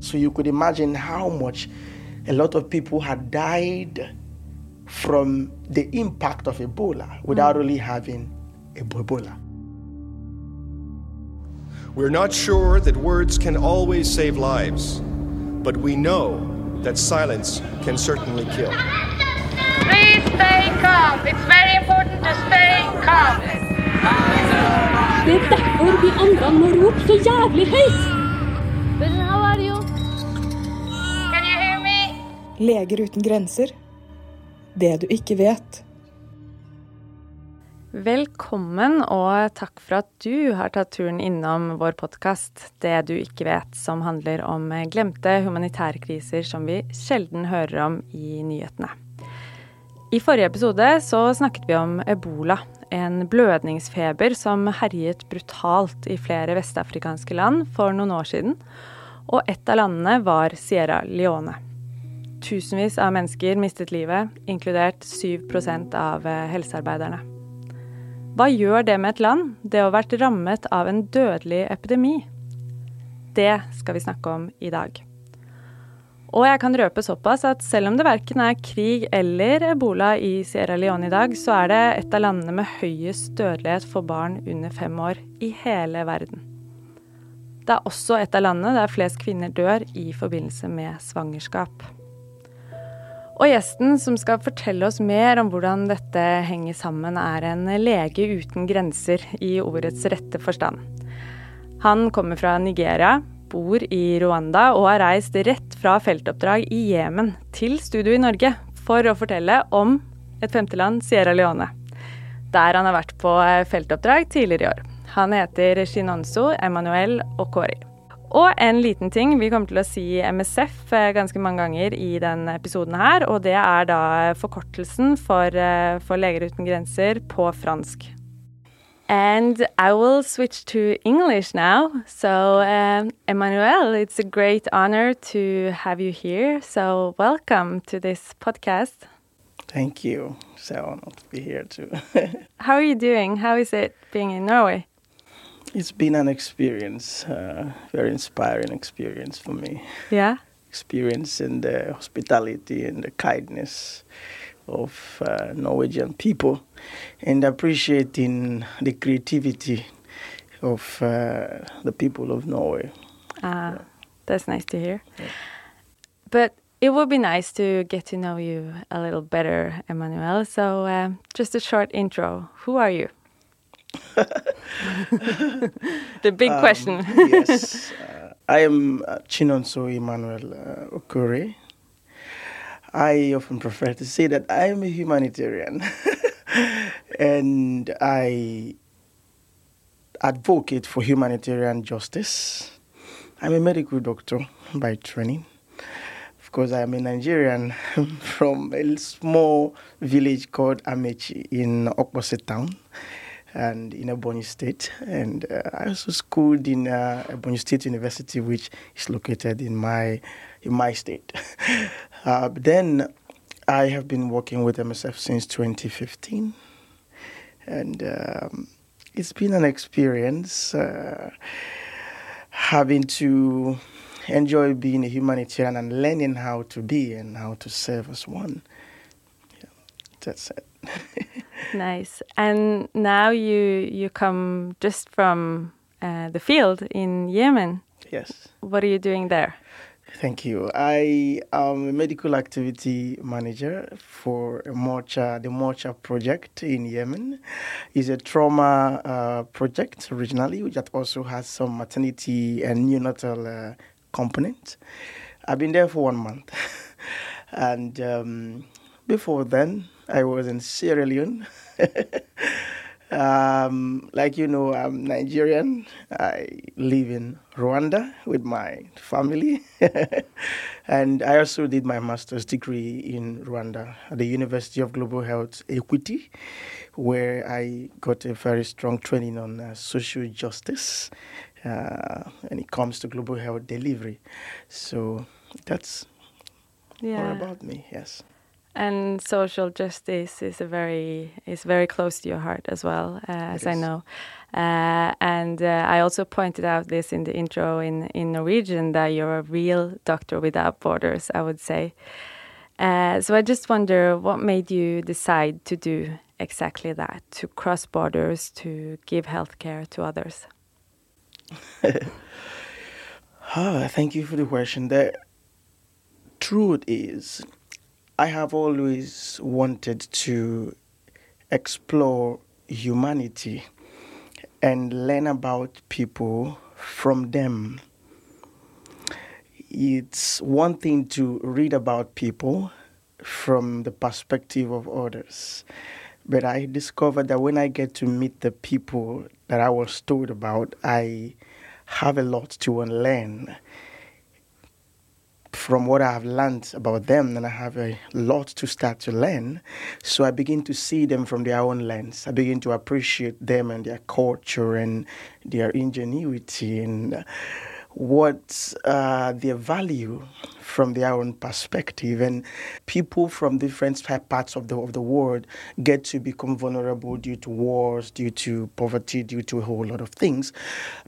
So you could imagine how much a lot of people had died from the impact of Ebola without really having Ebola. We're not sure that words can always save lives, but we know that silence can certainly kill. Please stay calm. It's very important to stay calm. Det er derfor vi andre må rope så jævlig høyt. But how are you? Leger uten grenser. Det du ikke vet. Velkommen, og takk for at du har tatt turen innom vår podkast Det du ikke vet, som handler om glemte humanitære kriser som vi sjelden hører om i nyhetene. I forrige episode så snakket vi om ebola, en blødningsfeber som herjet brutalt i flere vestafrikanske land for noen år siden, og et av landene var Sierra Leone. Tusenvis av mennesker mistet livet, inkludert 7 av eh, helsearbeiderne. Hva gjør det med et land, det å ha vært rammet av en dødelig epidemi? Det skal vi snakke om i dag. Og jeg kan røpe såpass at selv om det verken er krig eller ebola i Sierra Leone i dag, så er det et av landene med høyest dødelighet for barn under fem år i hele verden. Det er også et av landene der flest kvinner dør i forbindelse med svangerskap. Og gjesten som skal fortelle oss mer om hvordan dette henger sammen, er en lege uten grenser i ordets rette forstand. Han kommer fra Nigeria, bor i Rwanda og har reist rett fra feltoppdrag i Jemen til studio i Norge for å fortelle om et femteland, Sierra Leone, der han har vært på feltoppdrag tidligere i år. Han heter Shinonso Emanuel Okori. Og en liten ting, vi kommer til å si MSF eh, ganske mange ganger i denne episoden her, og det er da forkortelsen for, eh, for Leger uten grenser på fransk. And I will switch to English now. So, um, Emmanuel, it's a great honor to have you here. So, welcome to this podcast. Thank you. So honored to be here too. How are you doing? How is it being in Norway? It's been an experience, uh, very inspiring experience for me. Yeah. Experience in the hospitality and the kindness of uh, Norwegian people and appreciating the creativity of uh, the people of Norway. Ah, yeah. that's nice to hear. Yeah. But it would be nice to get to know you a little better, Emmanuel. So, uh, just a short intro. Who are you? the big um, question. yes. Uh, I am uh, Chinonso Emmanuel uh, Okorie. I often prefer to say that I am a humanitarian and I advocate for humanitarian justice. I'm a medical doctor by training. Of course, I am a Nigerian from a small village called Amechi in Okpose town and in Ebonyi State. And uh, I also schooled in uh, Ebonyi State University, which is located in my in my state. uh, then I have been working with MSF since 2015, and um, it's been an experience uh, having to enjoy being a humanitarian and learning how to be and how to serve as one. Yeah, that's it. nice. And now you you come just from uh, the field in Yemen. Yes. What are you doing there? Thank you. I am a medical activity manager for Mocha, the Mocha project in Yemen. It's a trauma uh, project originally, which also has some maternity and neonatal uh, component. I've been there for one month. and um, before then, I was in Sierra Leone. um, like you know, I'm Nigerian. I live in Rwanda with my family. and I also did my master's degree in Rwanda at the University of Global Health Equity, where I got a very strong training on uh, social justice uh, when it comes to global health delivery. So that's yeah. more about me, yes. And social justice is a very is very close to your heart as well, uh, as I know. Uh, and uh, I also pointed out this in the intro in in Norwegian that you're a real doctor without borders. I would say. Uh, so I just wonder what made you decide to do exactly that, to cross borders, to give healthcare to others. oh, thank you for the question. The truth is, I have always wanted to explore humanity and learn about people from them. It's one thing to read about people from the perspective of others. But I discovered that when I get to meet the people that I was told about, I have a lot to unlearn from what I have learned about them, and I have a lot to start to learn. So I begin to see them from their own lens. I begin to appreciate them and their culture and their ingenuity and what uh, their value from their own perspective. And people from different parts of the, of the world get to become vulnerable due to wars, due to poverty, due to a whole lot of things.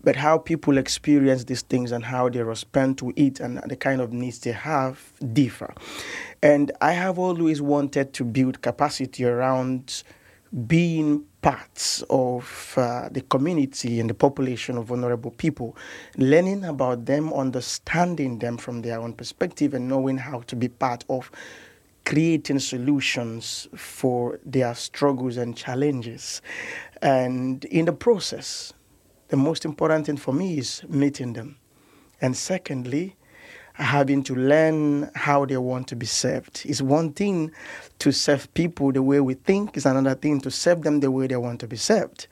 But how people experience these things and how they respond to it and the kind of needs they have differ. And I have always wanted to build capacity around being parts of uh, the community and the population of vulnerable people, learning about them, understanding them from their own perspective, and knowing how to be part of creating solutions for their struggles and challenges. And in the process, the most important thing for me is meeting them. And secondly, having to learn how they want to be served. It's one thing to serve people the way we think, it's another thing to serve them the way they want to be served.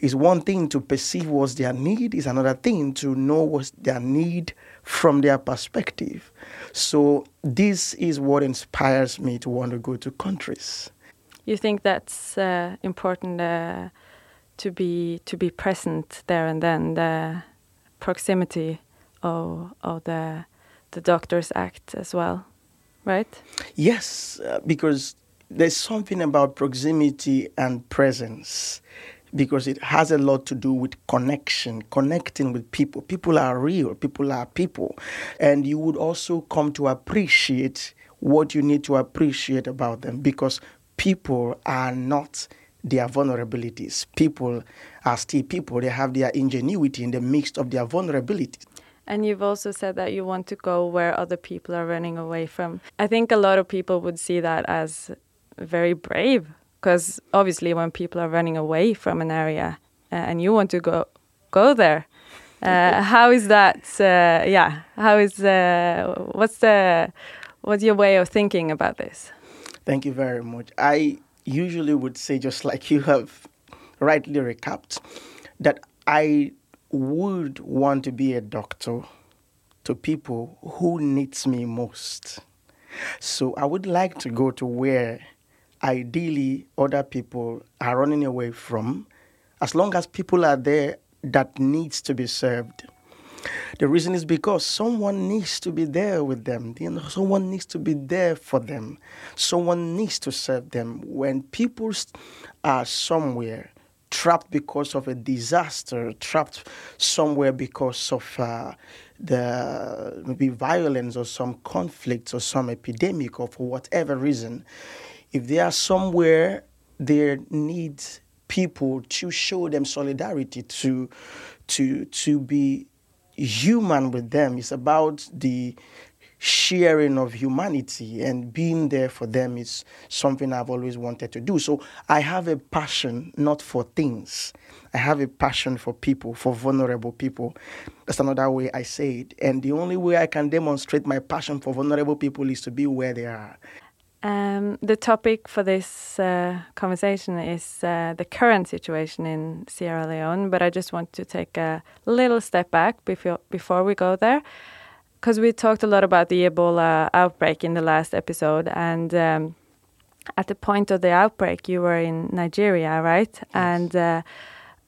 It's one thing to perceive what's their need, it's another thing to know what's their need from their perspective. So, this is what inspires me to want to go to countries. You think that's uh, important uh, to be to be present there and then, the proximity of, of the the Doctors Act as well, right? Yes, uh, because there's something about proximity and presence because it has a lot to do with connection, connecting with people. People are real, people are people. And you would also come to appreciate what you need to appreciate about them because people are not their vulnerabilities. People are still people, they have their ingenuity in the midst of their vulnerabilities. And you've also said that you want to go where other people are running away from. I think a lot of people would see that as very brave because obviously when people are running away from an area uh, and you want to go go there uh, how is that uh, yeah how is uh, what's the what's your way of thinking about this thank you very much i usually would say just like you have rightly recapped that i would want to be a doctor to people who needs me most. So I would like to go to where ideally other people are running away from as long as people are there that needs to be served. The reason is because someone needs to be there with them. You know, someone needs to be there for them. Someone needs to serve them. When people are somewhere, trapped because of a disaster, trapped somewhere because of uh, the maybe violence or some conflict or some epidemic or for whatever reason, if they are somewhere, they need people to show them solidarity, to to to be human with them. It's about the sharing of humanity and being there for them is something I've always wanted to do. So I have a passion not for things. I have a passion for people, for vulnerable people. That's another way I say it. And the only way I can demonstrate my passion for vulnerable people is to be where they are. Um, the topic for this uh, conversation is uh, the current situation in Sierra Leone, but I just want to take a little step back before before we go there because we talked a lot about the Ebola outbreak in the last episode, and um, at the point of the outbreak, you were in Nigeria, right? Yes. And uh,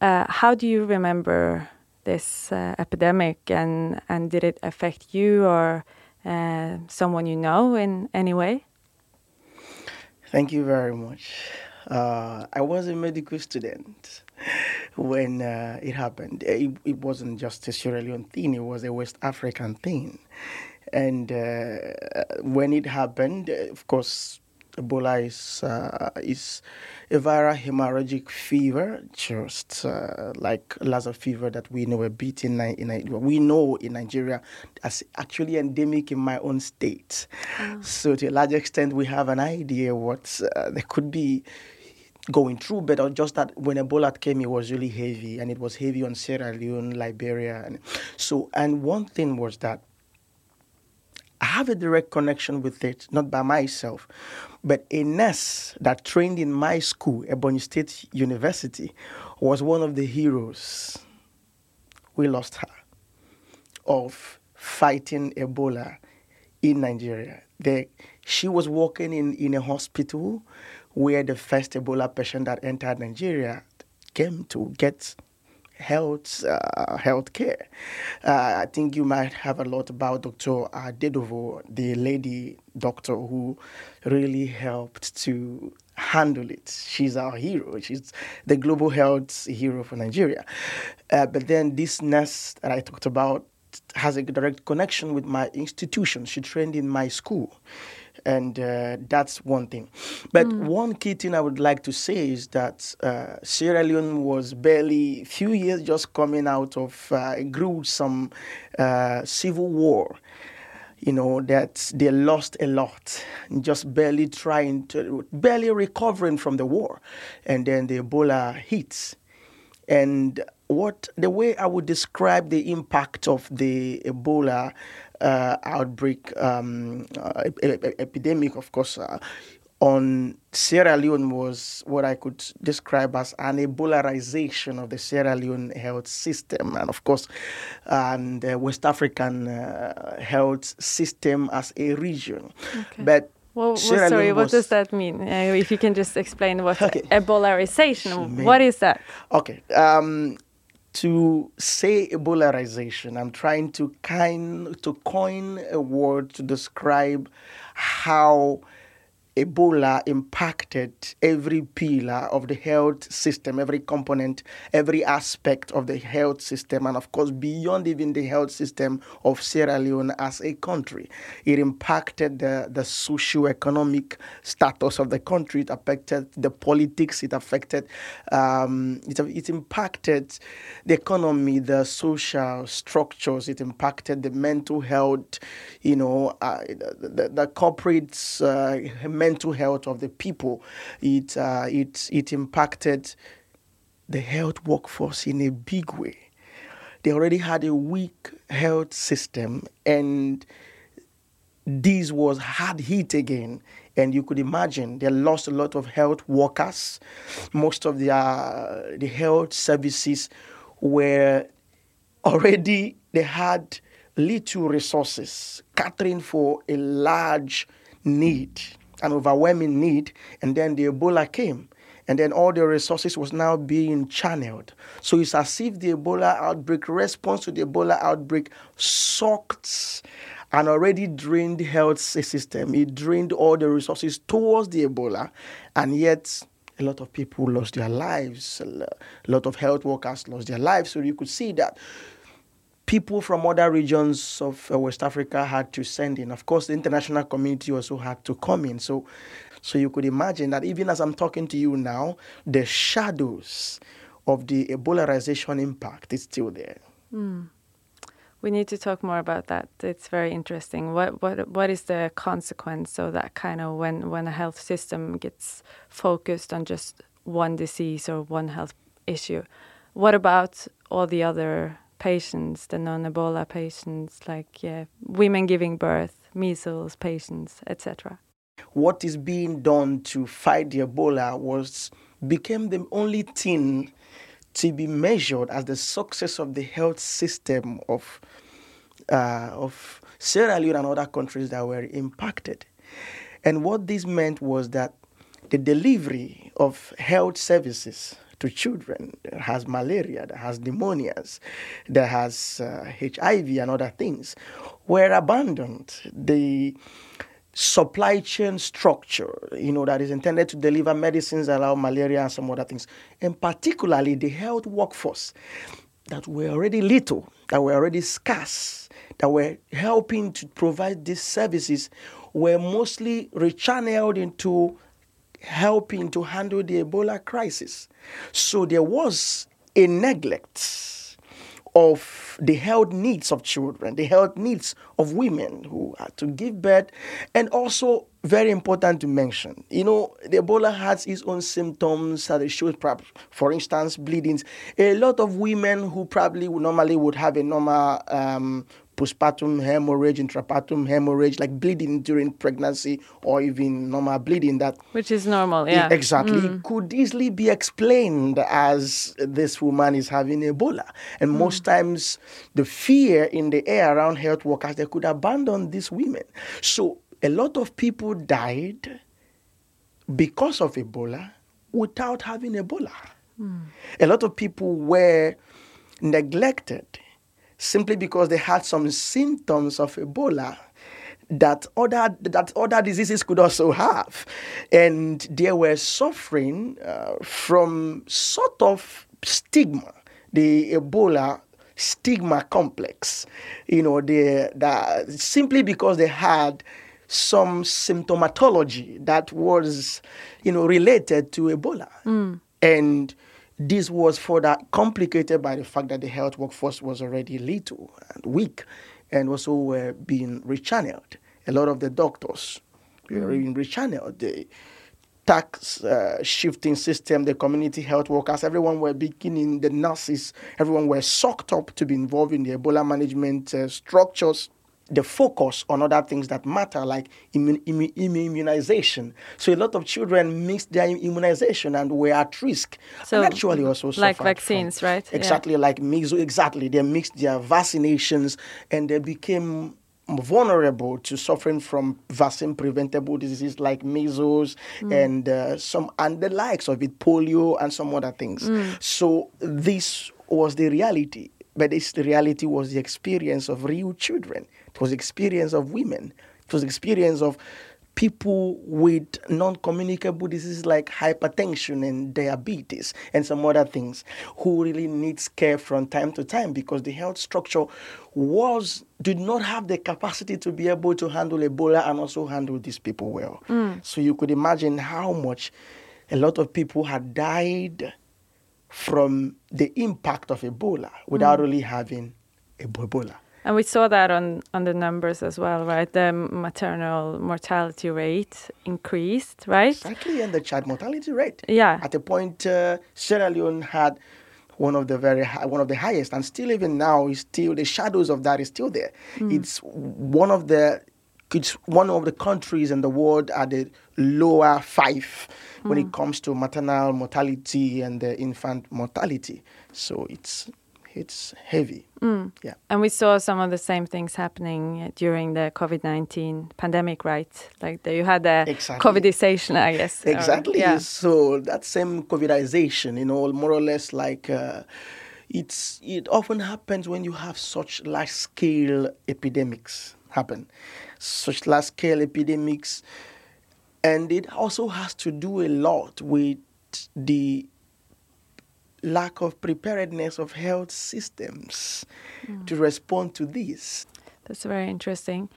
uh, how do you remember this uh, epidemic, and and did it affect you or uh, someone you know in any way? Thank you very much. Uh, I was a medical student when uh, it happened. It, it, wasn't just a Sierra Leone thing, it was a West African thing. And uh, when it happened, of course, Ebola is uh, is a viral hemorrhagic fever, just uh, like Lassa fever that we know a bit in, in we know in Nigeria as actually endemic in my own state. Oh. So to a large extent, we have an idea what uh, there could be going through, but just that when Ebola came, it was really heavy, and it was heavy on Sierra Leone, Liberia, and so. And one thing was that I have a direct connection with it, not by myself, but a nurse that trained in my school, Ebonyi State University, was one of the heroes. We lost her of fighting Ebola in Nigeria. The, she was working in, in a hospital where the first Ebola patient that entered Nigeria came to get health uh, health care. Uh, I think you might have a lot about Dr. Adadevoh, the lady doctor who really helped to handle it. She's our hero. She's the global health hero for Nigeria. Uh, but then this nurse that I talked about has a direct connection with my institution. She trained in my school and uh, that's one thing. But mm. one key thing I would like to say is that uh, Sierra Leone was barely few years just coming out of uh, a gruesome uh, civil war. You know that they lost a lot, just barely trying to, barely recovering from the war, and then the Ebola hits, and what the way I would describe the impact of the Ebola uh, outbreak, um, uh, epidemic, of course, uh, on Sierra Leone was what I could describe as an ebolarization of the Sierra Leone health system, and of course, and the West African uh, health system as a region. Okay. But well, well sorry, what does that mean? Uh, if you can just explain what okay. ebolarization, what is that? Okay. Um, to say ebolarization, I'm trying to kind to coin a word to describe how Ebola impacted every pillar of the health system, every component, every aspect of the health system, and of course, beyond even the health system of Sierra Leone as a country. It impacted the, the socio-economic status of the country, it affected the politics, it affected, um, it, it impacted the economy, the social structures, it impacted the mental health, you know, uh, the, the, the corporate. Uh, mental health of the people. It, uh, it, it impacted the health workforce in a big way. They already had a weak health system, and this was hard hit again. And you could imagine they lost a lot of health workers. Most of their the health services were already they had little resources, catering for a large need an overwhelming need, and then the Ebola came. And then all the resources was now being channeled. So it's as if the Ebola outbreak, response to the Ebola outbreak, sucked an already drained health system. It drained all the resources towards the Ebola, and yet a lot of people lost their lives. A lot of health workers lost their lives. So you could see that people from other regions of uh, West Africa had to send in. Of course, the international community also had to come in. So, so you could imagine that even as I'm talking to you now, the shadows of the Ebolaization impact is still there. Mm. We need to talk more about that. It's very interesting. What what what is the consequence of that kind of when when a health system gets focused on just one disease or one health issue? What about all the other patients, the non-Ebola patients, like yeah, women giving birth, measles patients, etc. What is being done to fight the Ebola was became the only thing to be measured as the success of the health system of uh, of Sierra Leone and other countries that were impacted. And what this meant was that the delivery of health services to children that has malaria, that has pneumonias, that has uh, HIV and other things, were abandoned. The supply chain structure, you know, that is intended to deliver medicines, allow malaria and some other things, and particularly the health workforce that were already little, that were already scarce, that were helping to provide these services, were mostly rechanneled into helping to handle the Ebola crisis. So there was a neglect of the health needs of children, the health needs of women who had to give birth, and also very important to mention, you know, the Ebola has its own symptoms that it shows, perhaps, for instance, bleedings. A lot of women who probably would normally would have a normal um, postpartum hemorrhage, intrapartum hemorrhage, like bleeding during pregnancy or even normal bleeding that which is normal, yeah. Exactly. Mm. Could easily be explained as this woman is having Ebola. And mm. most times the fear in the air around health workers, they could abandon these women. So a lot of people died because of Ebola without having Ebola. Mm. A lot of people were neglected simply because they had some symptoms of Ebola that other that other diseases could also have, and they were suffering uh, from sort of stigma, the Ebola stigma complex. You know, the, the simply because they had some symptomatology that was, you know, related to Ebola, mm. and this was further complicated by the fact that the health workforce was already little and weak and also were being rechanneled. A lot of the doctors were mm. being rechanneled. The task uh, shifting system, the community health workers, everyone were beginning, the nurses, everyone were sucked up to be involved in the Ebola management uh, structures the focus on other things that matter, like immun- immun- immunization. So a lot of children missed their immunization and were at risk. So and actually also like vaccines, from, right? Exactly, yeah. like measles. Exactly, they mixed their vaccinations and they became vulnerable to suffering from vaccine preventable diseases like measles mm. and uh, some and the likes of it, polio and some other things. Mm. So this was the reality, but this the reality was the experience of real children it was the experience of women. It was the experience of people with non-communicable diseases like hypertension and diabetes and some other things who really needs care from time to time because the health structure was did not have the capacity to be able to handle Ebola and also handle these people well. Mm. So you could imagine how much a lot of people had died from the impact of Ebola without mm. really having Ebola. And we saw that on, on the numbers as well, right? The maternal mortality rate increased, right? Exactly, and the child mortality rate. Yeah. At a point, uh, Sierra Leone had one of the very high, one of the highest, and still even now is still the shadows of that is still there. Mm. It's one of the it's one of the countries in the world at the lower five mm. when it hmm. comes to maternal mortality and the infant mortality. So it's it's heavy. Mm. Yeah. And we saw some of the same things happening during the COVID 19 pandemic, right? Like the, you had the exactly. COVIDization, I guess. Exactly. Or, yeah. So that same COVIDization, you know, more or less like. Uh, it's it often happens when you have such large scale epidemics happen such large scale epidemics and it also has to do a lot with the lack of preparedness of health systems mm. to respond to this. That's very interesting.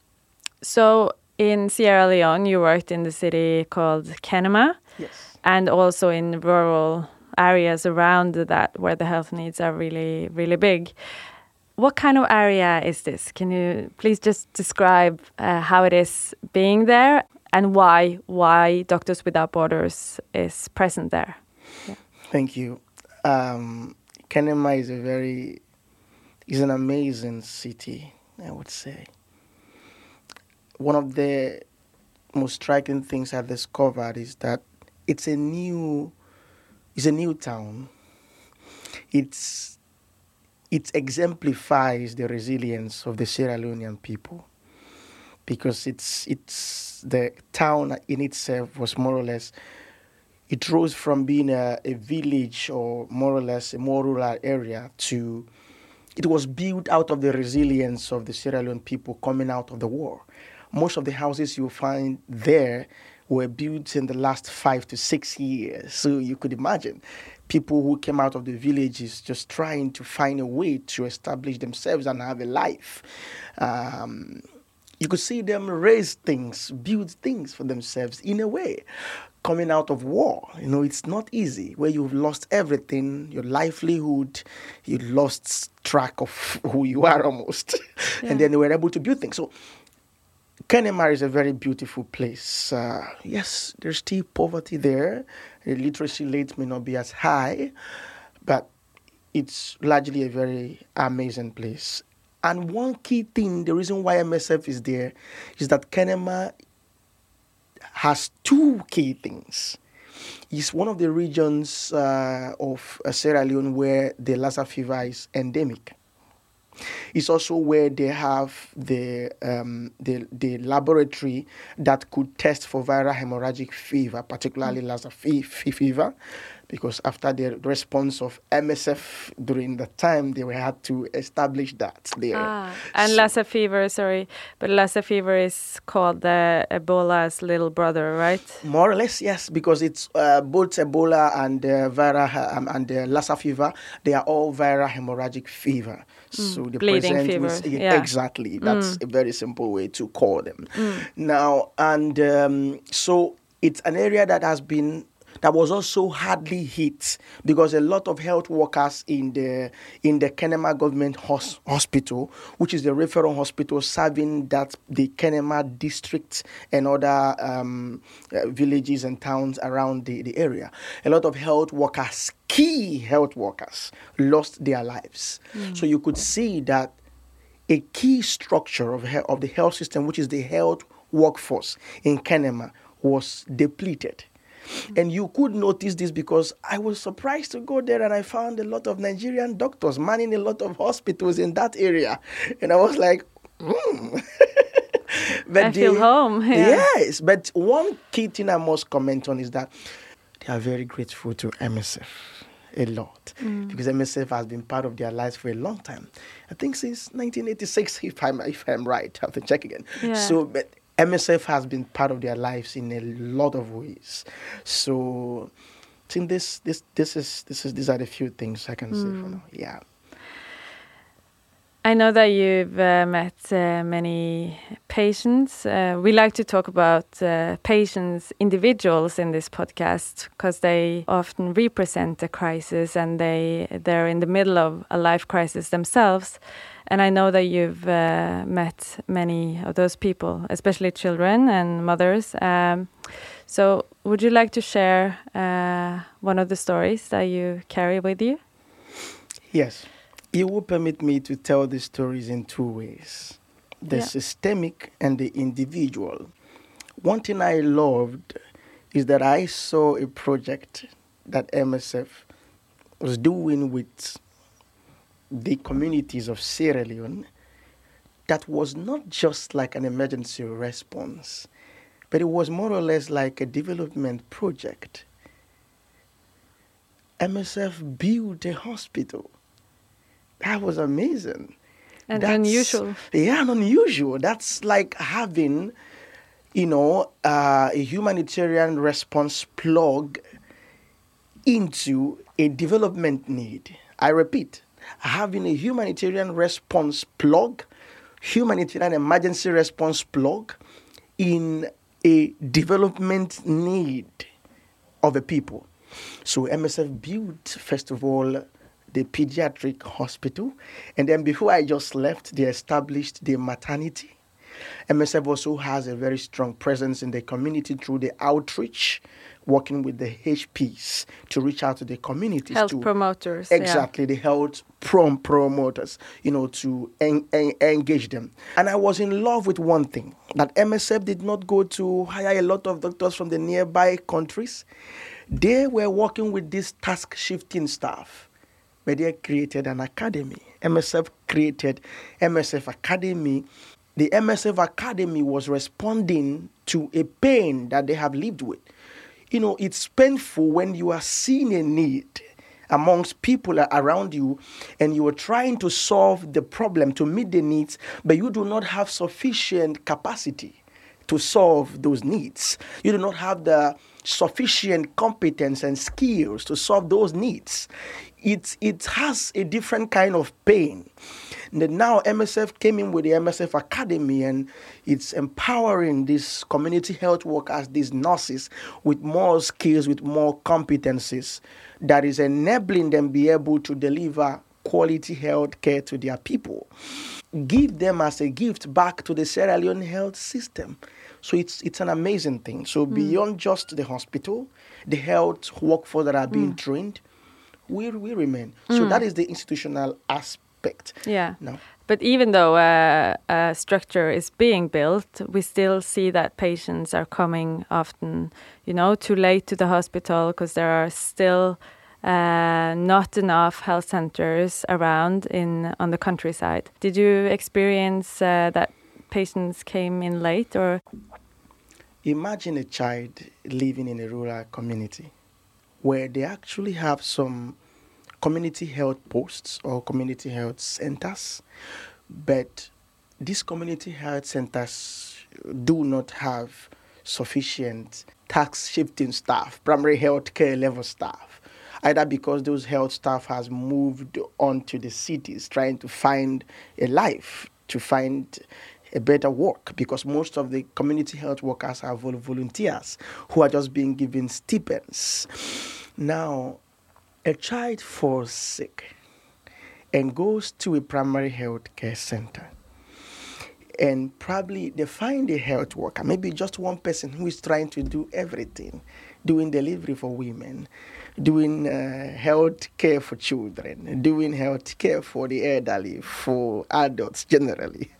So, in Sierra Leone, you worked in the city called Kenema. Yes. And also in rural areas around that where the health needs are really, really big. What kind of area is this? Can you please just describe uh, how it is being there and why why Doctors Without Borders is present there? Yeah. Thank you um, Kenema is a very, is an amazing city, I would say. One of the most striking things I've discovered is that it's a new, it's a new town. It's, it exemplifies the resilience of the Sierra Leonean people because it's, it's the town in itself was more or less it rose from being a, a village or more or less a more rural area to it was built out of the resilience of the Sierra Leone people coming out of the war. most of the houses you find there were built in the last five to six years. So you could imagine people who came out of the villages just trying to find a way to establish themselves and have a life. Um, you could see them raise things, build things for themselves in a way. Coming out of war, you know, it's not easy where you've lost everything, your livelihood, you lost track of who you are almost. Yeah. and then they were able to build things. So Kenema is a very beautiful place. Uh, yes, there's still poverty there. The literacy rate may not be as high, but it's largely a very amazing place. And one key thing, the reason why MSF is there, is that Kenema has two key things. It's one of the regions uh, of Sierra Leone where the Lassa fever is endemic. It's also where they have the, um, the the laboratory that could test for viral hemorrhagic fever, particularly Lassa fe- fe- fever, because after the response of MSF during the time, they had to establish that there. Ah, and So- Lassa fever, sorry, but Lassa fever is called the Ebola's little brother, right? More or less, yes, because it's uh, both Ebola and uh, viral um, and uh, Lassa fever. They are all viral hemorrhagic fever. So the Mm. bleeding present fever, yeah, yeah. exactly. That's a very simple way to call them. Now and um, so it's an area that has been that was also hardly hit because a lot of health workers in the in the Kenema government hos- hospital, which is the referral hospital serving that the Kenema district and other um, uh, villages and towns around the, the area, a lot of health workers, key health workers, lost their lives. So you could see that a key structure of, he- of the health system, which is the health workforce in Kenema, was depleted. And you could notice this because I was surprised to go there and I found a lot of Nigerian doctors manning a lot of hospitals in that area. And I was like, hmm. but I feel home, yeah. Yes, but one key thing I must comment on is that they are very grateful to MSF a lot Mm. because MSF has been part of their lives for a long time. I think since 1986, if I'm if I'm right, I have to check again. Yeah. So, but MSF has been part of their lives in a lot of ways. So, I think this this this is this is these are the few things I can say Mm. for now. Yeah. I know that you've uh, met uh, many patients. Uh, we like to talk about uh, patients, individuals in this podcast because they often represent a crisis and they they're in the middle of a life crisis themselves. And I know that you've uh, met many of those people, especially children and mothers. Um, so, would you like to share uh, one of the stories that you carry with you? Yes. You will permit me to tell the stories in two ways the Yeah. systemic and the individual. One thing I loved is that I saw a project that MSF was doing with the communities of Sierra Leone that was not just like an emergency response, but it was more or less like a development project. MSF built a hospital. That was amazing. And That's- unusual. Yeah, and unusual. That's like having, you know, uh, a humanitarian response plug into a development need. I repeat, having a humanitarian response plug, humanitarian emergency response plug in a development need of a people. So MSF built, first of all, the pediatric hospital. And then before I just left, they established the maternity. MSF also has a very strong presence in the community through the outreach, working with the HPs to reach out to the communities. Health to, promoters. yeah. Exactly, the health prom promoters, you know, to en- en- engage them. And I was in love with one thing that MSF did not go to hire a lot of doctors from the nearby countries. They were working with this task shifting staff, they created an academy. MSF created MSF Academy. The MSF Academy was responding to a pain that they have lived with. You know, it's painful when you are seeing a need amongst people around you and you are trying to solve the problem to meet the needs, but you do not have sufficient capacity to solve those needs. You do not have the sufficient competence and skills to solve those needs. It, it has a different kind of pain. And then now MSF came in with the MSF Academy and it's empowering these community health workers, these nurses, with more skills, with more competencies that is enabling them be able to deliver quality health care to their people. Give them as a gift back to the Sierra Leone health system. So it's it's an amazing thing. So hmm. beyond just the hospital, the health workforce that are being hmm. trained, we we remain. So that is the institutional aspect. Yeah. No. But even though uh, a structure is being built, we still see that patients are coming often, you know, too late to the hospital because there are still uh, not enough health centers around in on the countryside. Did you experience uh, that patients came in late, or Imagine a child living in a rural community where they actually have some community health posts or community health centers, but these community health centers do not have sufficient task shifting staff, primary health care level staff. Either because those health staff has moved on to the cities trying to find a life, to find a better work because most of the community health workers are vol- volunteers who are just being given stipends. Now, a child falls sick and goes to a primary health care center. And probably they find a health worker, maybe just one person who is trying to do everything, doing delivery for women, doing uh, health care for children, doing health care for the elderly, for adults generally.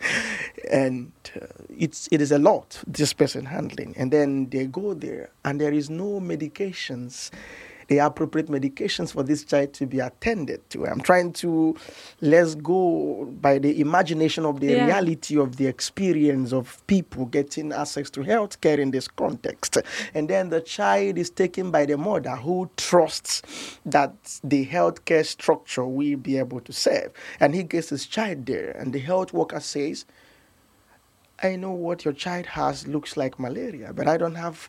And uh, it's, it is a lot, this person handling. And then they go there, and there is no medications the appropriate medications for this child to be attended to. I'm trying to let's go by the imagination of the Yeah. reality of the experience of people getting access to health care in this context. And then the child is taken by the mother who trusts that the healthcare structure will be able to serve. And he gets his child there, and the health worker says, I know what your child has looks like malaria, but I don't have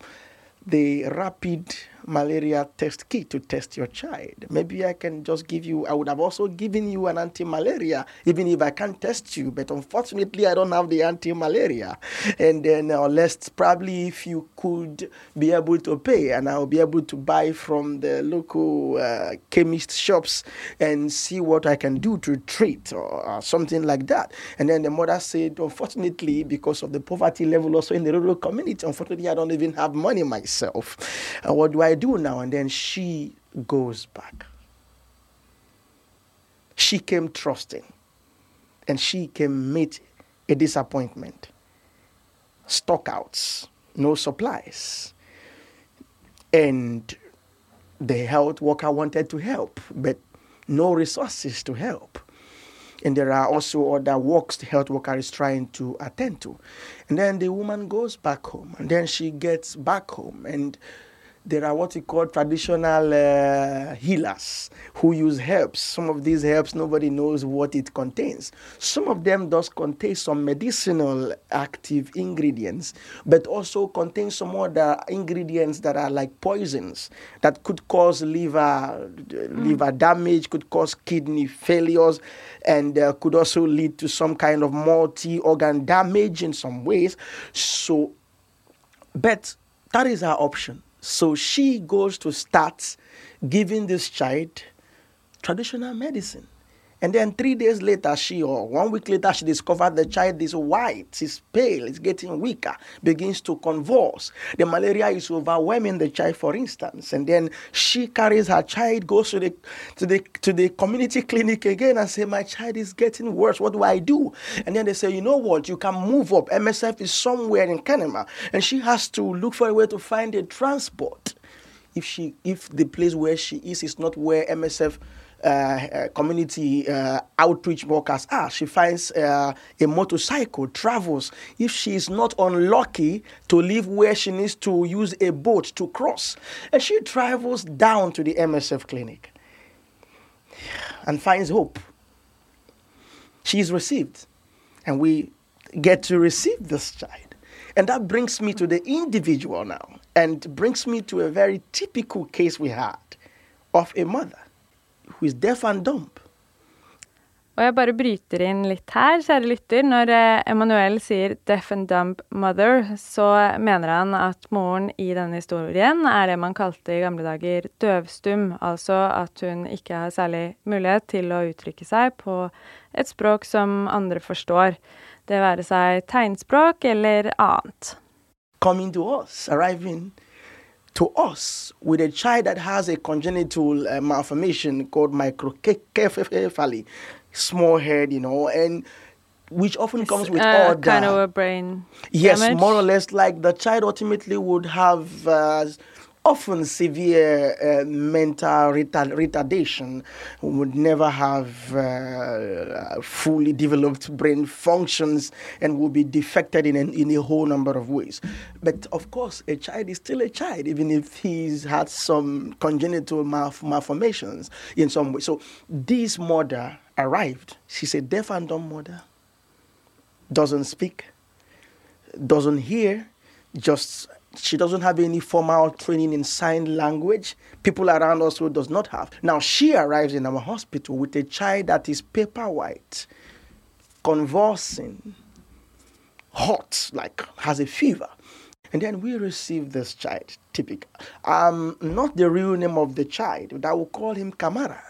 the rapid malaria test kit to test your child. Maybe I can just give you, I would have also given you an anti malaria, even if I can't test you, but unfortunately, I don't have the anti malaria. And then, uh, unless probably if you could be able to pay, and I'll be able to buy from the local uh, chemist shops and see what I can do to treat or, or something like that. And then the mother said, unfortunately, because of the poverty level also in the rural community, unfortunately, I don't even have money myself. Uh, what do I do now? And then she goes back. She came trusting, and she came meet a disappointment. Stockouts, no supplies. And the health worker wanted to help, but no resources to help. And there are also other works the health worker is trying to attend to. And then the woman goes back home, and then she gets back home, and there are what we call traditional uh, healers who use herbs. Some of these herbs, nobody knows what it contains. Some of them does contain some medicinal active ingredients, but also contain some other ingredients that are like poisons that could cause liver liver damage, could cause kidney failures, and uh, could also lead to some kind of multi-organ damage in some ways. So but that is our option. So she goes to start giving this child traditional medicine. And then three days later, she or one week later, she discovered the child is white, is pale, is getting weaker, begins to convulse. The malaria is overwhelming the child, for instance. And then she carries her child, goes to the to the to the community clinic again and say, My child is getting worse. What do I do? And then they say, you know what, you can move up. MSF is somewhere in Kenema. And she has to look for a way to find a transport if she if the place where she is is not where MSF uh, uh, community uh, outreach workers are. She finds uh, a motorcycle, travels. If she is not unlucky to live where she needs to use a boat to cross, and she travels down to the MSF clinic and finds hope. She is received, and we get to receive this child. And that brings me to the individual now, and brings me to a very typical case we had of a mother who is deaf and dumb. Og jeg bare bryter inn litt her, kjære lytter. Når eh, Emanuel sier 'deaf and dumb mother', så mener han at moren i denne historien er det man kalte i gamle dager døvstum. Altså at hun ikke har særlig mulighet til å uttrykke seg på et språk som andre forstår. Det være seg tegnspråk eller annet. Coming to us, arriving to us with a child that has a congenital uh, malformation called microcephaly, small head, you know, and which often comes with uh, other kind of a brain yes, damage. more or less like the child ultimately would have uh, often severe uh, mental retar- retardation, would never have uh, fully developed brain functions, and would be defected in, in a whole number of ways. But of course, a child is still a child, even if he's had some congenital malf- malformations in some way. So this mother arrived. She's a deaf and dumb mother, doesn't speak, doesn't hear, just she doesn't have any formal training in sign language. People around us who does not have. Now she arrives in our hospital with a child that is paper white, convulsing, hot, like has a fever. And then we receive this child, typical. Um, not the real name of the child, but I will call him Kamara.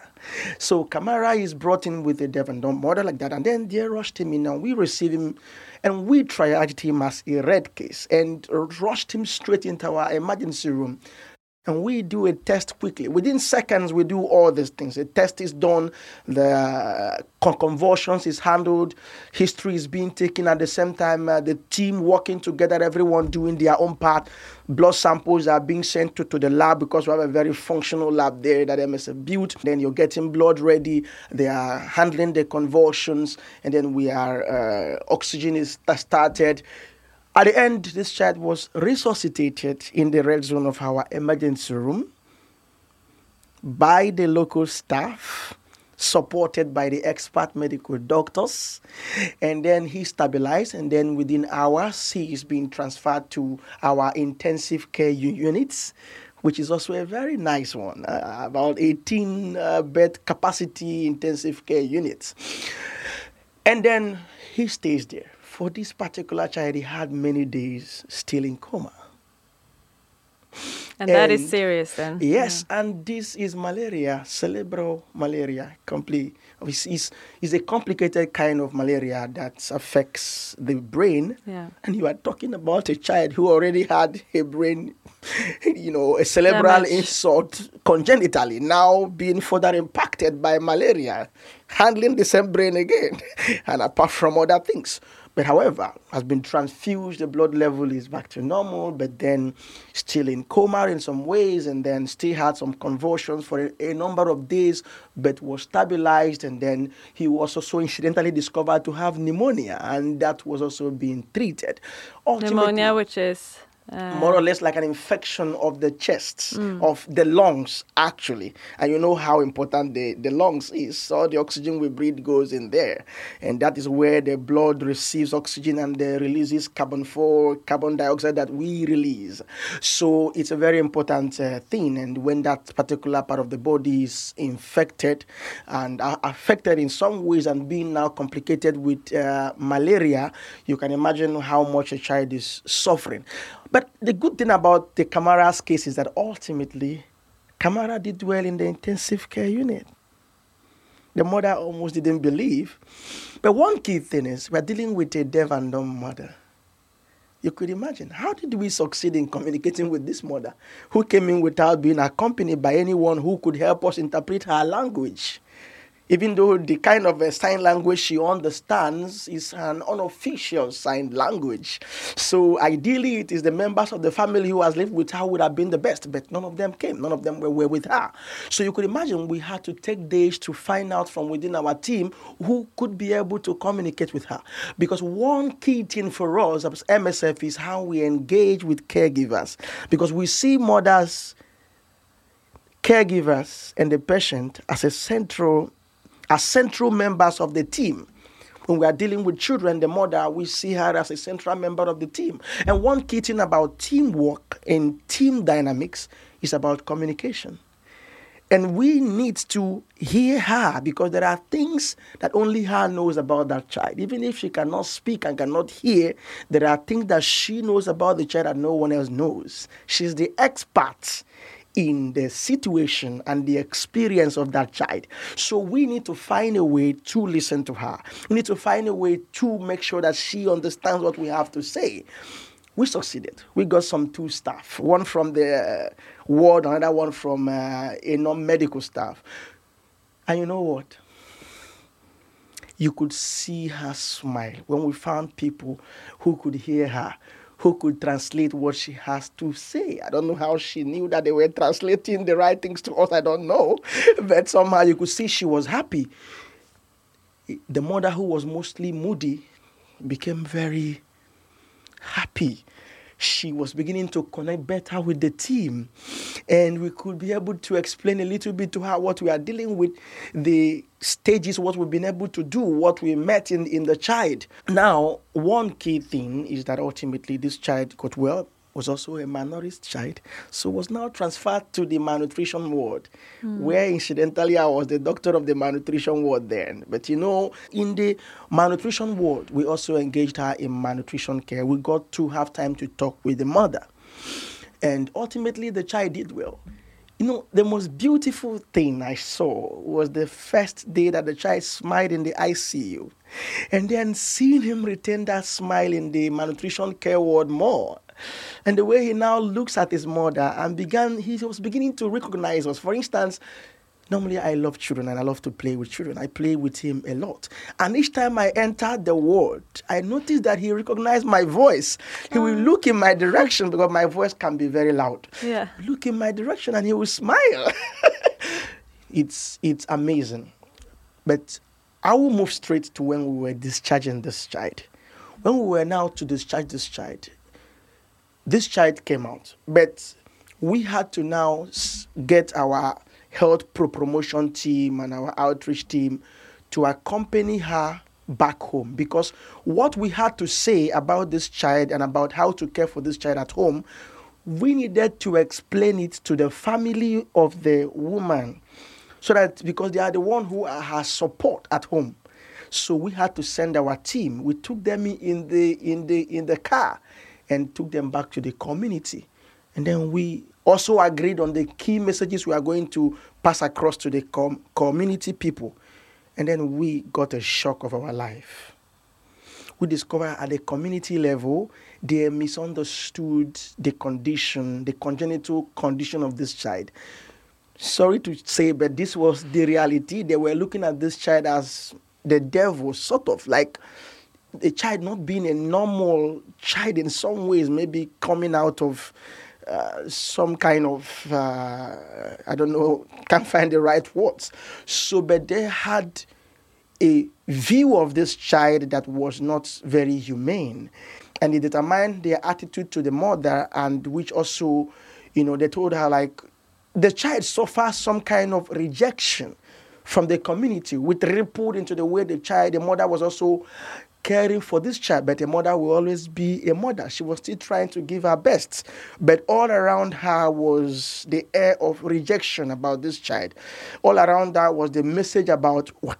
So Kamara is brought in with a deaf and dumb mother like that, and then they rushed him in, and we receive him, and we triaged him as a red case, and rushed him straight into our emergency room. And we do a test quickly. Within seconds, we do all these things. The test is done, the uh, convulsions is handled, history is being taken at the same time, uh, the team working together, everyone doing their own part. Blood samples are being sent to, to the lab because we have a very functional lab there that MSF built. Then you're getting blood ready, they are handling the convulsions, and then we are, uh, oxygen is started. At the end, this child was resuscitated in the red zone of our emergency room by the local staff, supported by the expert medical doctors. And then he stabilized, and then within hours, he is being transferred to our intensive care units. Which is also a very nice one, uh, about 18 uh, bed capacity intensive care units. And then he stays there. For this particular child, he had many days still in coma. And that is serious then. Yes, and this is malaria, cerebral malaria. Complete. It's, it's, it's a complicated kind of malaria that affects the brain. Yeah. And you are talking about a child who already had a brain, you know, a cerebral Damage. insult congenitally, now being further impacted by malaria, handling the same brain again, and apart from other things. But however, has been transfused, the blood level is back to normal, but then still in coma in some ways, and then still had some convulsions for a, a number of days, but was stabilized, and then he was also incidentally discovered to have pneumonia, and that was also being treated. Pneumonia, which is uh, more or less like an infection of the chest, of the lungs, actually. And you know how important the, the lungs is. So the oxygen we breathe goes in there. And that is where the blood receives oxygen and then releases carbon four, carbon dioxide that we release. So it's a very important uh, thing. And when that particular part of the body is infected and uh, affected in some ways and being now complicated with uh, malaria, you can imagine how much a child is suffering. But the good thing about the Kamara's case is that ultimately, Kamara did well in the intensive care unit. The mother almost didn't believe. But one key thing is we're dealing with a deaf and dumb mother. You could imagine how did we succeed in communicating with this mother who came in without being accompanied by anyone who could help us interpret her language? Even though the kind of uh, sign language she understands is an unofficial sign language. So ideally, it is the members of the family who has lived with her would have been the best, but none of them came. None of them were, were with her. So you could imagine we had to take days to find out from within our team who could be able to communicate with her. Because one key thing for us as MSF is how we engage with caregivers. Because we see mothers caregivers and the patient as a central as central members of the team When we are dealing with children, the mother, we see her as a central member of the team. And one key thing about teamwork and team dynamics is about communication. And we need to hear her because there are things that only her knows about that child. Even if she cannot speak and cannot hear, there are things that she knows about the child that no one else knows. She's the expert in the situation and the experience of that child. So we need to find a way to listen to her. We need to find a way to make sure that she understands what we have to say we succeeded. We got some two staff, one from the ward, another one from uh, a non-medical staff. And you know what? You could see her smile when we found people who could hear her, who could translate what she has to say. I don't know how she knew that they were translating the right things to us. I don't know. But somehow you could see she was happy. The mother, who was mostly moody, became very happy. She was beginning to connect better with the team, and we could be able to explain a little bit to her what we are dealing with, the stages, what we've been able to do, what we met in, in the child. Now, one key thing is that ultimately this child got well was also a minority child, so was now transferred to the malnutrition ward, mm. where incidentally I was the doctor of the malnutrition ward then. But you know, in the malnutrition ward, we also engaged her in malnutrition care. We got to have time to talk with the mother. And ultimately, the child did well. You know, the most beautiful thing I saw was the first day that the child smiled in the ICU. And then seeing him retain that smile in the malnutrition care ward more and the way he now looks at his mother and began, he was beginning to recognize us. For instance, normally I love children and I love to play with children. I play with him a lot. And each time I entered the ward, I noticed that he recognized my voice. He will ah. look in my direction because my voice can be very loud. Yeah. Look in my direction and he will smile. it's it's amazing. But I will move straight to when we were discharging this child. When we were now to discharge this child, this child came out, but we had to now get our health pro promotion team and our outreach team to accompany her back home. Because what we had to say about this child and about how to care for this child at home we needed to explain it to the family of the woman so that because they are the one who her support at home. So we had to send our team. We took them in the in the in the car and took them back to the community. And then we also agreed on the key messages we are going to pass across to the com- community people. And then we got a shock of our life. We discovered at the community level, they misunderstood the condition, the congenital condition of this child. Sorry to say, but this was the reality. They were looking at this child as the devil, sort of like a child not being a normal child in some ways, maybe coming out of uh, some kind of uh, I don't know, can't find the right words. So, but they had a view of this child that was not very humane, and it determined their attitude to the mother, and which also, you know, they told her like the child suffers some kind of rejection from the community, which rippled into the way the child, the mother was also caring for this child, but a mother will always be a mother. She was still trying to give her best, but all around her was the air of rejection about this child. All around her was the message about what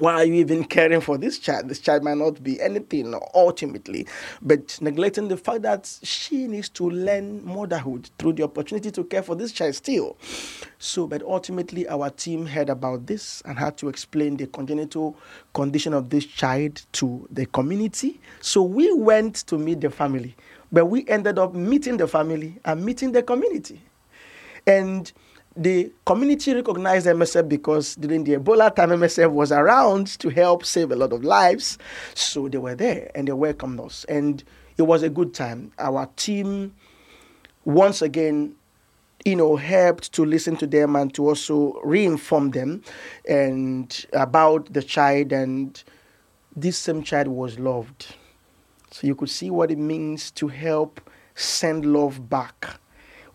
why are you even caring for this child? This child might not be anything ultimately, but neglecting the fact that she needs to learn motherhood through the opportunity to care for this child still. So, but ultimately, our team heard about this and had to explain the congenital condition of this child to the community. So, we went to meet the family, but we ended up meeting the family and meeting the community. And the community recognized MSF because during the Ebola time, MSF was around to help save a lot of lives. So they were there and they welcomed us. And it was a good time. Our team, once again, you know, helped to listen to them and to also re-inform them and about the child. And this same child was loved. So you could see what it means to help send love back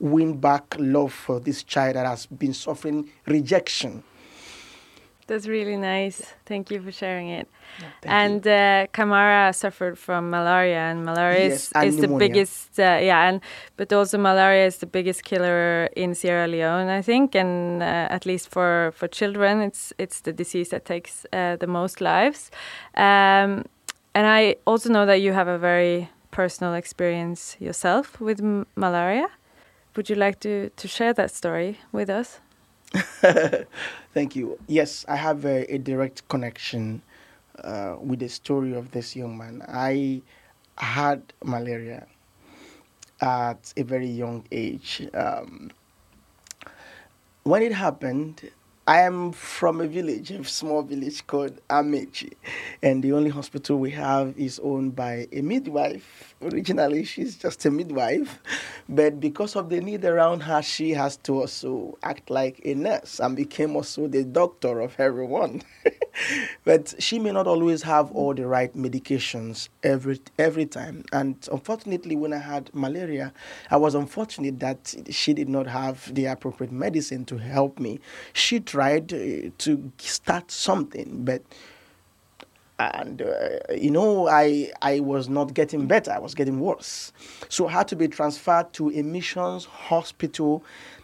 win back love for this child that has been suffering rejection. That's really nice. Thank you for sharing it. thank and uh, Kamara suffered from malaria, and malaria Yes, is, and is the biggest. Uh, yeah, and but also malaria is the biggest killer in Sierra Leone, I think, and uh, at least for for children, it's it's the disease that takes uh, the most lives. Um, and I also know that you have a very personal experience yourself with m- malaria. Would you like to to share that story with us? Thank you. Yes, I have a, a direct connection uh, with the story of this young man. I had malaria at a very young age. Um, when it happened, I am from a village, a small village called Amechi, and the only hospital we have is owned by a midwife. Originally, she's just a midwife, but because of the need around her, she has to also act like a nurse and became also the doctor of everyone. but she may not always have all the right medications every every time. And unfortunately, when I had malaria, I was unfortunate that she did not have the appropriate medicine to help me. She tried uh, to start something, but and uh, you know I I was not getting better. I was getting worse. So I had to be transferred to a missions hospital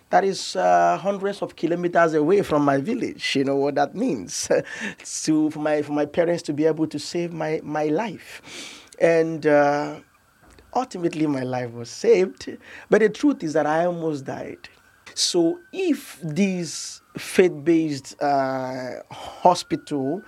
that is uh, hundreds of kilometers away from my village. You know what that means to for my for my parents to be able to save my my life, and. Uh, ultimately, my life was saved, but the truth is that I almost died. So, if this faith-based uh, hospital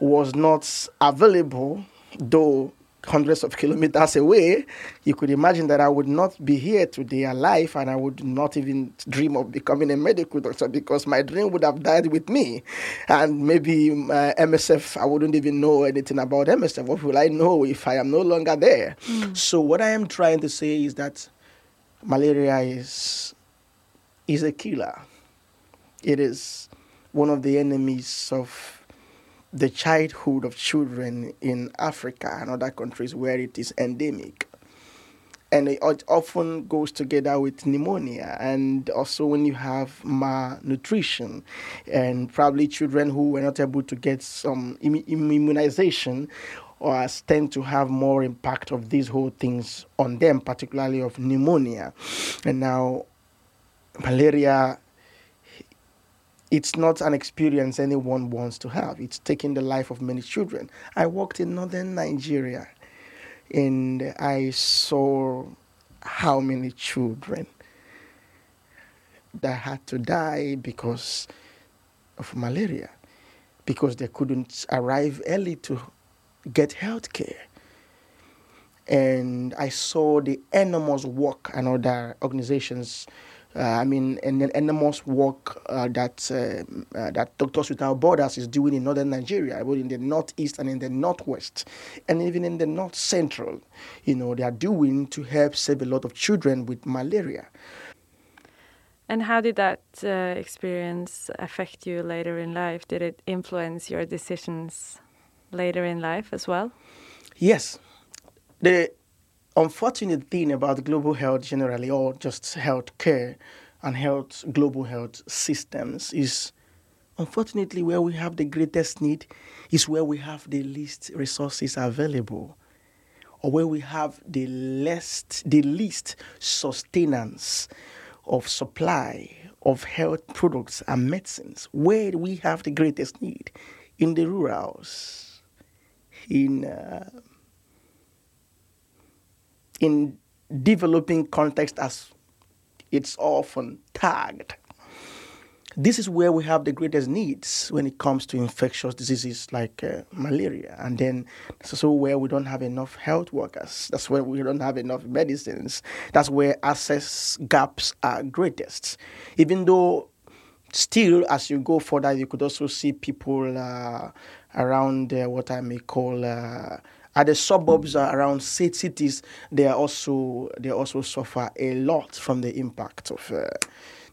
was not available, though hundreds of kilometers away, you could imagine that I would not be here today alive and I would not even dream of becoming a medical doctor because my dream would have died with me. And maybe uh, MSF, I wouldn't even know anything about MSF. What will I know if I am no longer there? So, what I am trying to say is that malaria is, is a killer. It is one of the enemies of the childhood of children in Africa and other countries where it is endemic. And it often goes together with pneumonia, and also when you have malnutrition, and probably children who were not able to get some immu- immunization, or tend to have more impact of these whole things on them, particularly of pneumonia. And now, malaria it's not an experience anyone wants to have. It's taking the life of many children. I worked in northern Nigeria and I saw how many children that had to die because of malaria, because they couldn't arrive early to get health care. And I saw the enormous work and other organizations I mean, and the enormous work uh, that uh, uh, that Doctors Without Borders is doing in northern Nigeria, both in the northeast and in the northwest, and even in the north central. You know, they are doing to help save a lot of children with malaria. And how did that uh, experience affect you later in life? Did it influence your decisions later in life as well? Yes, the unfortunate thing about global health generally, or just health care and health global health systems, is unfortunately where we have the greatest need is where we have the least resources available, or where we have the least the least sustenance of supply of health products and medicines. Where we have the greatest need in the rurals, in uh, in developing context as it's often tagged. This is where we have the greatest needs when it comes to infectious diseases like uh, malaria. And then also where we don't have enough health workers. That's where we don't have enough medicines. That's where access gaps are greatest. Even though still, as you go further, you could also see people uh, around uh, what I may call uh, at the suburbs around ci- cities. They are also they also suffer a lot from the impact of. Uh,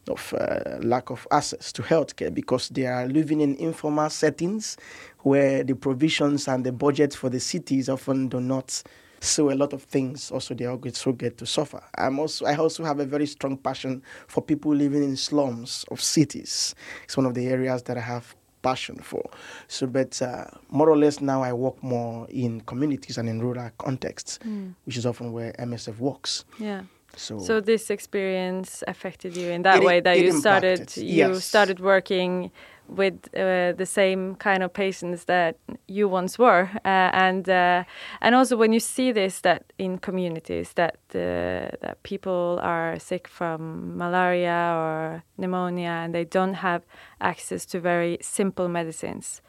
of uh, lack of access to healthcare because they are living in informal settings where the provisions and the budget for the cities often do not so a lot of things also they also get to suffer. I'm also I also have a very strong passion for people living in slums of cities. It's one of the areas that I have passion for. So, but uh, more or less now I work more in communities and in rural contexts, which is often where MSF works. Yeah. So, So this experience affected you in that It- way that you started impacted, you yes. started working with uh, the same kind of patients that you once were uh, and uh, and also when you see this that in communities that uh, that people are sick from malaria or pneumonia and they don't have access to very simple medicines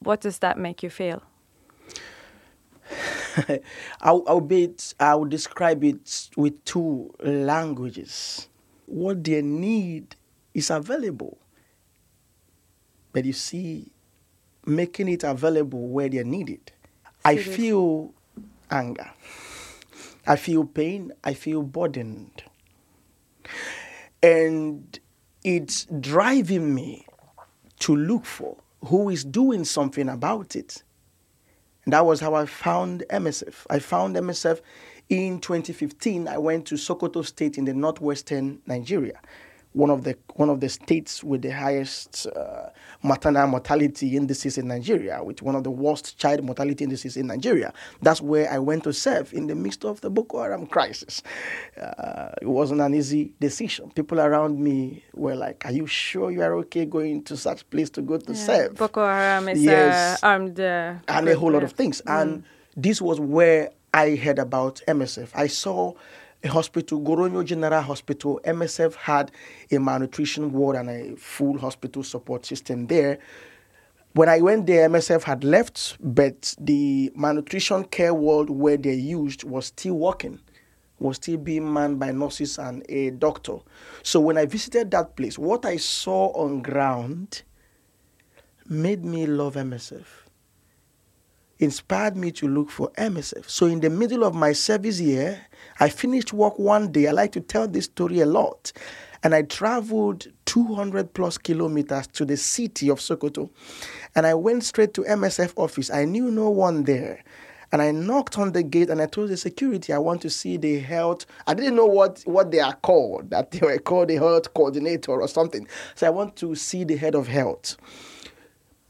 what does that make you feel I'll, I'll, be it, I'll describe it with two languages. What they need is available. But you see, making it available where they need it. I feel anger. I feel pain. I feel burdened. And it's driving me to look for who is doing something about it. And that was how I found MSF. I found MSF in 2015. I went to Sokoto State in the northwestern Nigeria, one of the one of the states with the highest uh, maternal mortality indices in Nigeria, with one of the worst child mortality indices in Nigeria. That's where I went to serve in the midst of the Boko Haram crisis. Uh, it wasn't an easy decision. People around me were like, "Are you sure you are okay going to such place to go to serve?" Boko Haram is Yes. uh, armed uh, and a whole lot of things. And this was where I heard about MSF. I saw hospital, Goronyo General Hospital. MSF had a malnutrition ward and a full hospital support system there. When I went there, MSF had left, but the malnutrition care ward where they used was still working, was still being manned by nurses and a doctor. So when I visited that place, what I saw on ground made me love MSF inspired me to look for MSF. So in the middle of my service year, I finished work one day. I like to tell this story a lot. And I traveled 200 plus kilometers to the city of Sokoto. And I went straight to MSF office. I knew no one there. And I knocked on the gate and I told the security I want to see the health. I didn't know what, what they are called, that they were called the health coordinator or something. So I want to see the head of health.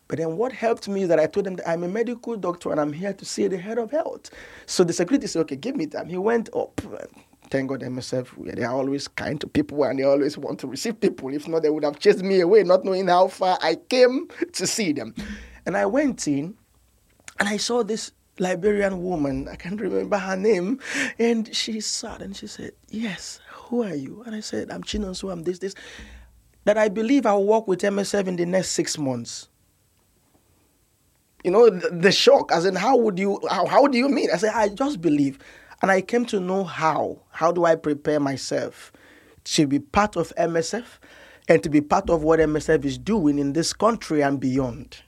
But then what helped me is that I told him that I'm a medical doctor and I'm here to see the head of health. So the security said, okay, give me time. He went up. Thank God MSF, they are always kind to people and they always want to receive people. If not, they would have chased me away, not knowing how far I came to see them. And I went in and I saw this Liberian woman, I can't remember her name, and she sat and she said, Yes, who are you? And I said, I'm Chinonso, I'm this, this. That I believe I'll work with MSF in the next six months you know the, the shock as in how would you how, how do you mean? I said i just believe. And i came to know how. How do i prepare myself to be part of msf and to be part of what msf is doing in this country and beyond?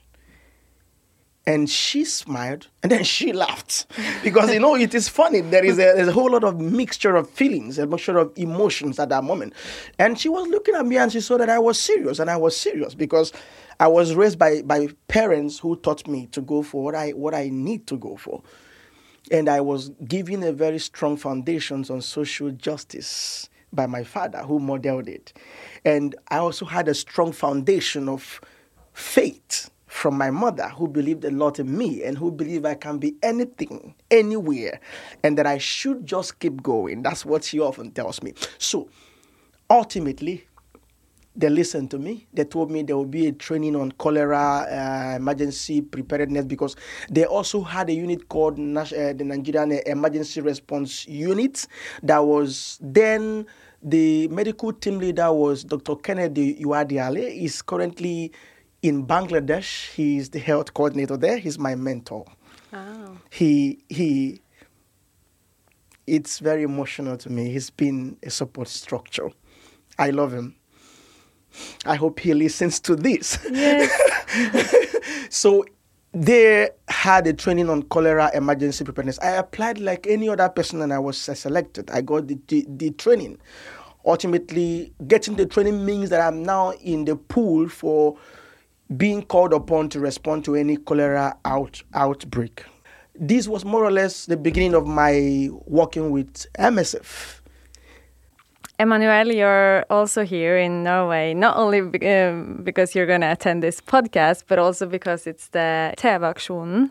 And she smiled and then she laughed. Because you know it is funny. There is a, there's a whole lot of mixture of feelings a mixture of emotions at that moment. And she was looking at me and she saw that i was serious and i was serious because i was raised by, by parents who taught me to go for what i what i need to go for and i was given a very strong foundations on social justice by my father who modeled it and i also had a strong foundation of faith from my mother who believed a lot in me and who believed I can be anything, anywhere, and that I should just keep going. That's what she often tells me. So ultimately, they listened to me. They told me there will be a training on cholera uh, emergency preparedness because they also had a unit called Nas- uh, the Nigerian Emergency Response Unit that was then the medical team leader was Dr. Kennedy Uadiale. He's currently in Bangladesh. He's the health coordinator there. He's my mentor. Oh. He he. It's very emotional to me. He's been a support structure. I love him. I hope he listens to this. Yes. so they had a training on cholera emergency preparedness. I applied like any other person and I was selected. I got the, the, the training. Ultimately, getting the training means that I'm now in the pool for being called upon to respond to any cholera out, outbreak. This was more or less the beginning of my working with MSF. Emmanuel, you're also here in Norway, not only be- um, because you're going to attend this podcast, but also because it's the TV-aksjonen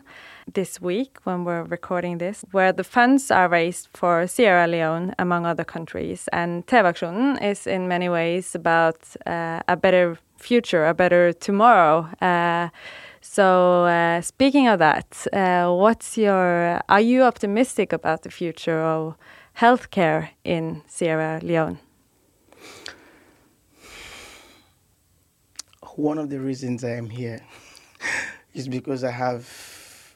this week when we're recording this, where the funds are raised for Sierra Leone, among other countries. And TV-aksjonen is in many ways about uh, a better future, a better tomorrow. Uh, so, uh, speaking of that, uh, what's your? Are you optimistic about the future of healthcare in Sierra Leone? One of the reasons I am here is because I have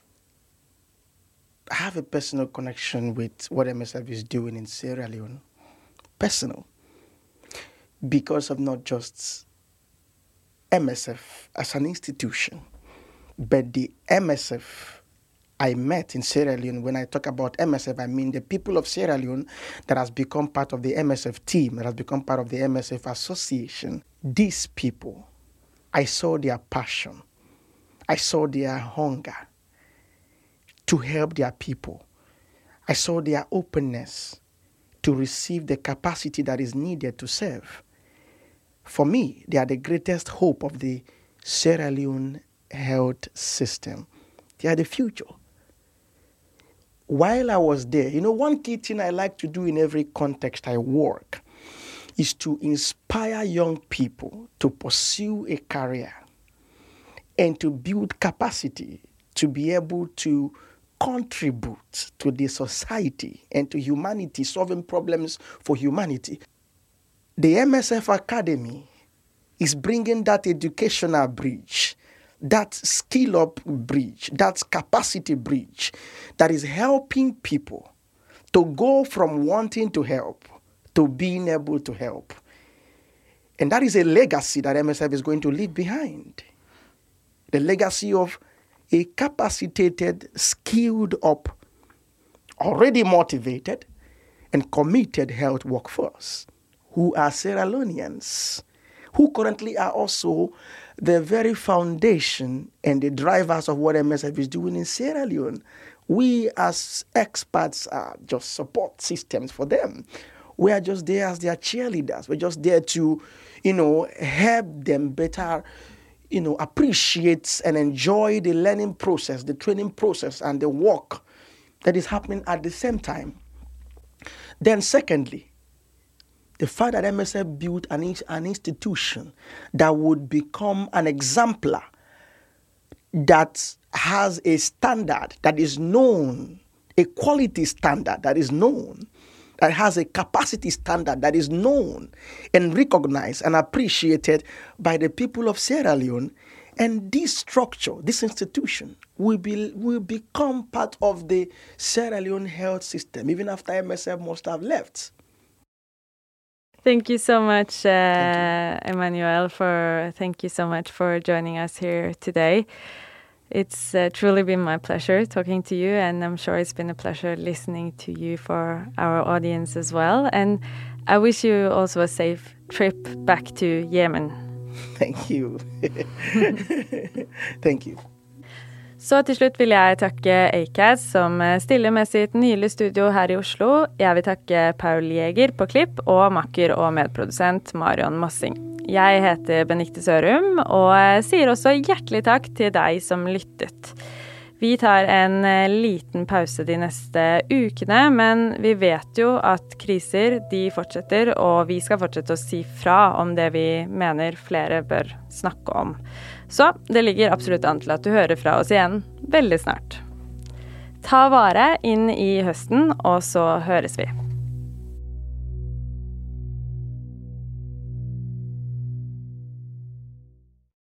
I have a personal connection with what MSF is doing in Sierra Leone. Personal. Because of not just MSF as an institution, but the MSF I met in Sierra Leone. When I talk about MSF, I mean the people of Sierra Leone that has become part of the MSF team, that has become part of the MSF association. These people, I saw their passion, I saw their hunger to help their people. I saw their openness to receive the capacity that is needed to serve. For me, they are the greatest hope of the Sierra Leone health system. They are the future. While I was there, you know, one key thing I like to do in every context I work is to inspire young people to pursue a career and to build capacity to be able to contribute to the society and to humanity, solving problems for humanity. The MSF Academy is bringing that educational bridge, that skill up bridge, that capacity bridge that is helping people to go from wanting to help to being able to help. And that is a legacy that MSF is going to leave behind. The legacy of a capacitated, skilled up, already motivated, and committed health workforce who are Sierra Leoneans, who currently are also the very foundation and the drivers of what MSF is doing in Sierra Leone. We, as experts, are just support systems for them. We are just there as their cheerleaders. We're just there to, you know, help them better you know, appreciate and enjoy the learning process, the training process, and the work that is happening at the same time. Then, secondly, the fact that MSF built an, an institution that would become an exemplar that has a standard that is known, a quality standard that is known, that has a capacity standard that is known and recognized and appreciated by the people of Sierra Leone. And this structure, this institution, will, be, will become part of the Sierra Leone health system, even after MSF must have left. Thank you so much, uh, Emmanuel. For thank you so much for joining us here today. It's uh, truly been my pleasure talking to you, and I'm sure it's been a pleasure listening to you for our audience as well. And I wish you also a safe trip back to Yemen. Thank you. Thank you. Så til slutt vil jeg takke Acast, som stiller med sitt nylige studio her i Oslo. Jeg vil takke Paul Jæger på klipp, og makker og medprodusent Marion Mossing. Jeg heter Benikte Sørum, og sier også hjertelig takk til deg som lyttet. Vi tar en liten pause de neste ukene, men vi vet jo at kriser de fortsetter, og vi skal fortsette å si fra om det vi mener flere bør snakke om. Så det ligger absolutt an til at du hører fra oss igjen veldig snart. Ta vare inn i høsten, og så høres vi.